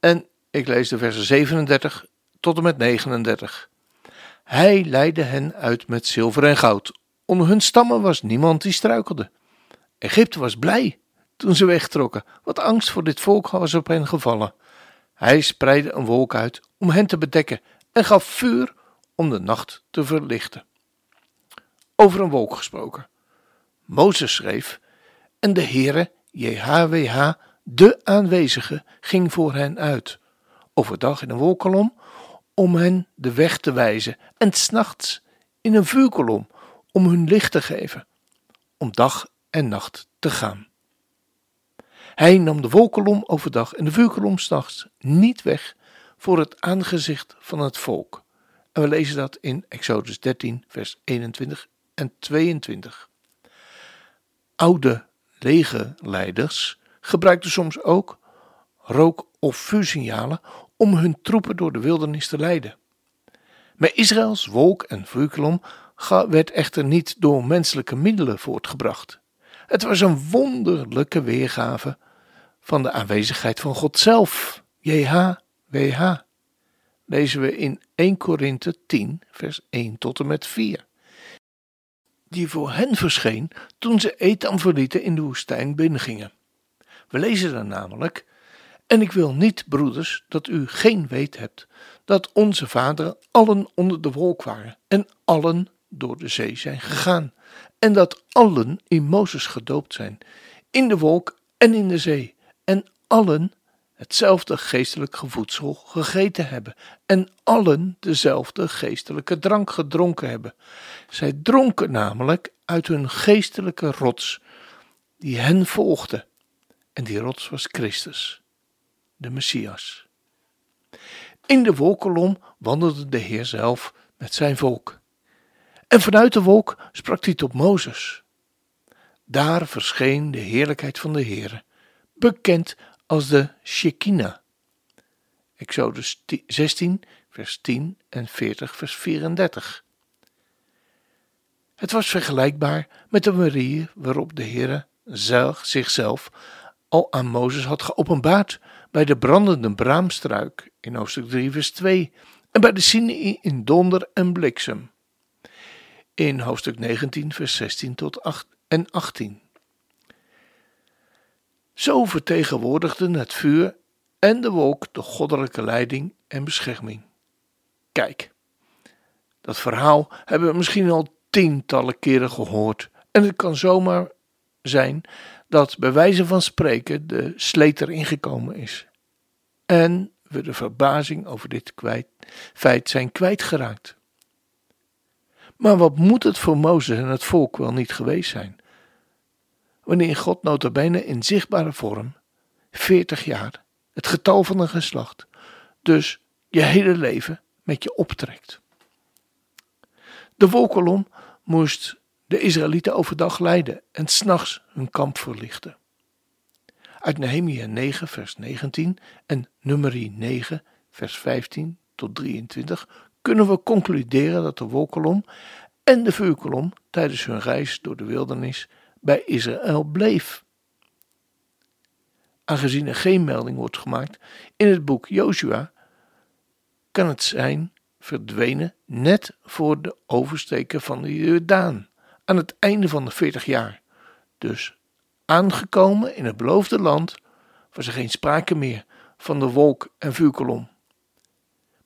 en ik lees de versen 37 tot en met 39. Hij leidde hen uit met zilver en goud. Onder hun stammen was niemand die struikelde. Egypte was blij toen ze wegtrokken, wat angst voor dit volk was op hen gevallen. Hij spreidde een wolk uit om hen te bedekken en gaf vuur om de nacht te verlichten. Over een wolk gesproken. Mozes schreef: En de Heere, JHWH, de aanwezige, ging voor hen uit, overdag in een wolkolom, om hen de weg te wijzen, en s'nachts in een vuurkolom, om hun licht te geven, om dag en nacht te gaan. Hij nam de wolkolom overdag en de vuurkolom s'nachts niet weg voor het aangezicht van het volk. En we lezen dat in Exodus 13, vers 21 en 22. Oude legerleiders gebruikten soms ook rook- of vuursignalen om hun troepen door de wildernis te leiden. Met Israëls wolk en vuurkolom werd echter niet door menselijke middelen voortgebracht. Het was een wonderlijke weergave van de aanwezigheid van God zelf, JHWH. Lezen we in 1 Korinthe 10, vers 1 tot en met 4 die voor hen verscheen toen ze Etam verlieten in de woestijn binnengingen. We lezen dan namelijk: En ik wil niet, broeders, dat u geen weet hebt dat onze vaderen allen onder de wolk waren en allen door de zee zijn gegaan, en dat allen in Mozes gedoopt zijn, in de wolk en in de zee, en allen hetzelfde geestelijke voedsel gegeten hebben en allen dezelfde geestelijke drank gedronken hebben. Zij dronken namelijk uit hun geestelijke rots, die hen volgde. En die rots was Christus, de Messias. In de wolkolom wandelde de Heer zelf met zijn volk. En vanuit de wolk sprak hij tot Mozes. Daar verscheen de heerlijkheid van de Heer, bekend als de Shekinah. Exodus 16, vers 10 en 40, vers 34. Het was vergelijkbaar met de manier waarop de Heer zelf, zichzelf al aan Mozes had geopenbaard bij de brandende braamstruik in hoofdstuk 3, vers 2 en bij de Sinai in donder en bliksem in hoofdstuk 19, vers 16 tot 8 en 18. Zo vertegenwoordigden het vuur en de wolk de goddelijke leiding en bescherming. Kijk, dat verhaal hebben we misschien al tientallen keren gehoord en het kan zomaar zijn dat bij wijze van spreken de sleet erin gekomen is en we de verbazing over dit kwijt, feit zijn kwijtgeraakt. Maar wat moet het voor Mozes en het volk wel niet geweest zijn? wanneer God notabene in zichtbare vorm, 40 jaar, het getal van een geslacht, dus je hele leven met je optrekt. De wolkolom moest de Israëlieten overdag leiden en s'nachts hun kamp verlichten. Uit Nehemia 9, vers 19 en Numeri 9, vers 15 tot 23 kunnen we concluderen dat de wolkolom en de vuurkolom tijdens hun reis door de wildernis bij Israël bleef. Aangezien er geen melding wordt gemaakt in het boek Joshua, kan het zijn verdwenen net voor de oversteken van de Jordaan, aan het einde van de 40 jaar. Dus aangekomen in het beloofde land was er geen sprake meer van de wolk en vuurkolom.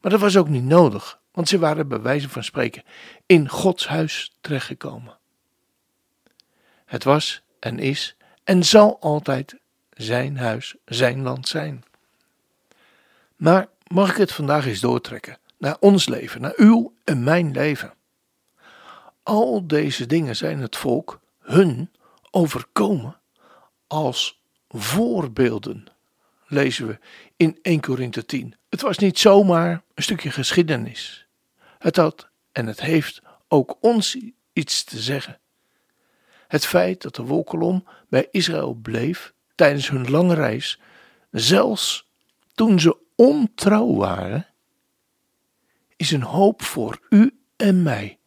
Maar dat was ook niet nodig, want ze waren bij wijze van spreken in Gods huis terechtgekomen. Het was en is en zal altijd zijn huis, zijn land zijn. Maar mag ik het vandaag eens doortrekken naar ons leven, naar uw en mijn leven? Al deze dingen zijn het volk hun overkomen als voorbeelden. lezen we in 1 Korinthe 10. Het was niet zomaar een stukje geschiedenis. Het had en het heeft ook ons iets te zeggen. Het feit dat de wolkolom bij Israël bleef tijdens hun lange reis, zelfs toen ze ontrouw waren, is een hoop voor u en mij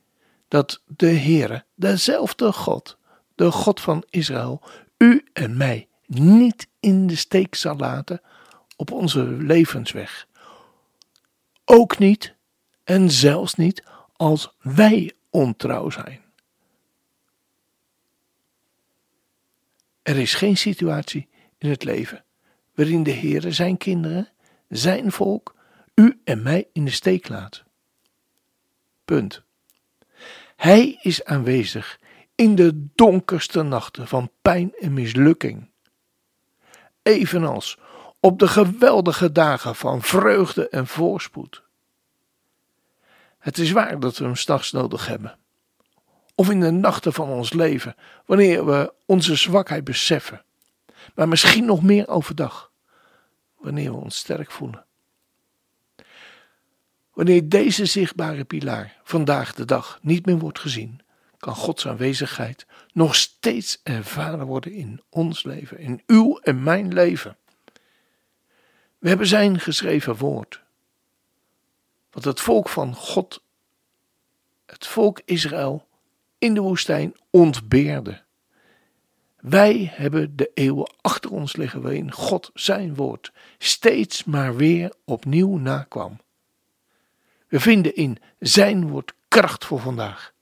dat de Heere, dezelfde God, de God van Israël, u en mij niet in de steek zal laten op onze levensweg. Ook niet en zelfs niet als wij ontrouw zijn. Er is geen situatie in het leven waarin de Heere zijn kinderen, zijn volk, u en mij in de steek laat. Punt. Hij is aanwezig in de donkerste nachten van pijn en mislukking. Evenals op de geweldige dagen van vreugde en voorspoed. Het is waar dat we hem s'nachts nodig hebben. Of in de nachten van ons leven, wanneer we onze zwakheid beseffen. Maar misschien nog meer overdag, wanneer we ons sterk voelen. Wanneer deze zichtbare pilaar vandaag de dag niet meer wordt gezien, kan Gods aanwezigheid nog steeds ervaren worden in ons leven, in uw en mijn leven. We hebben zijn geschreven woord. Wat het volk van God, het volk Israël, in de woestijn ontbeerde. Wij hebben de eeuwen achter ons liggen waarin God zijn woord steeds maar weer opnieuw nakwam. We vinden in zijn woord kracht voor vandaag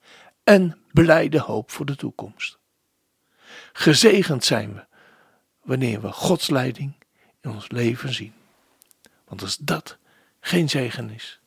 en blijde hoop voor de toekomst. Gezegend zijn we wanneer we Gods leiding in ons leven zien. Want als dat geen zegen is,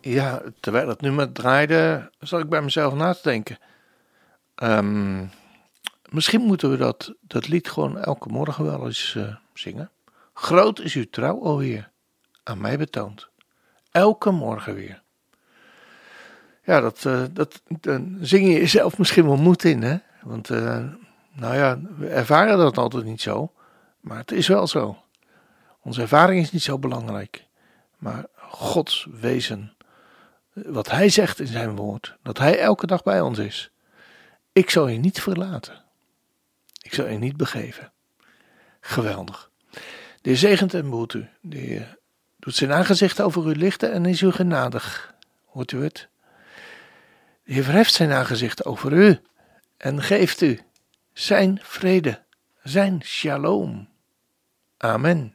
Ja, terwijl het nummer draaide, zat ik bij mezelf na te denken. Ehm, misschien moeten we dat, dat lied gewoon elke morgen wel eens uh, zingen. Groot is uw trouw, alweer, aan mij betoond. Elke morgen weer. Ja, dat, uh, dat dan zing je jezelf misschien wel moed in, hè? Want, uh, nou ja, we ervaren dat altijd niet zo. Maar het is wel zo. Onze ervaring is niet zo belangrijk. Maar Gods wezen. Wat Hij zegt in zijn woord. Dat Hij elke dag bij ons is. Ik zal je niet verlaten. Ik zal je niet begeven. Geweldig. De zegent en behoedt u. De doet zijn aangezicht over u lichten en is u genadig. Hoort u het? De Heer verheft zijn aangezicht over u en geeft u zijn vrede, zijn shalom. Amen.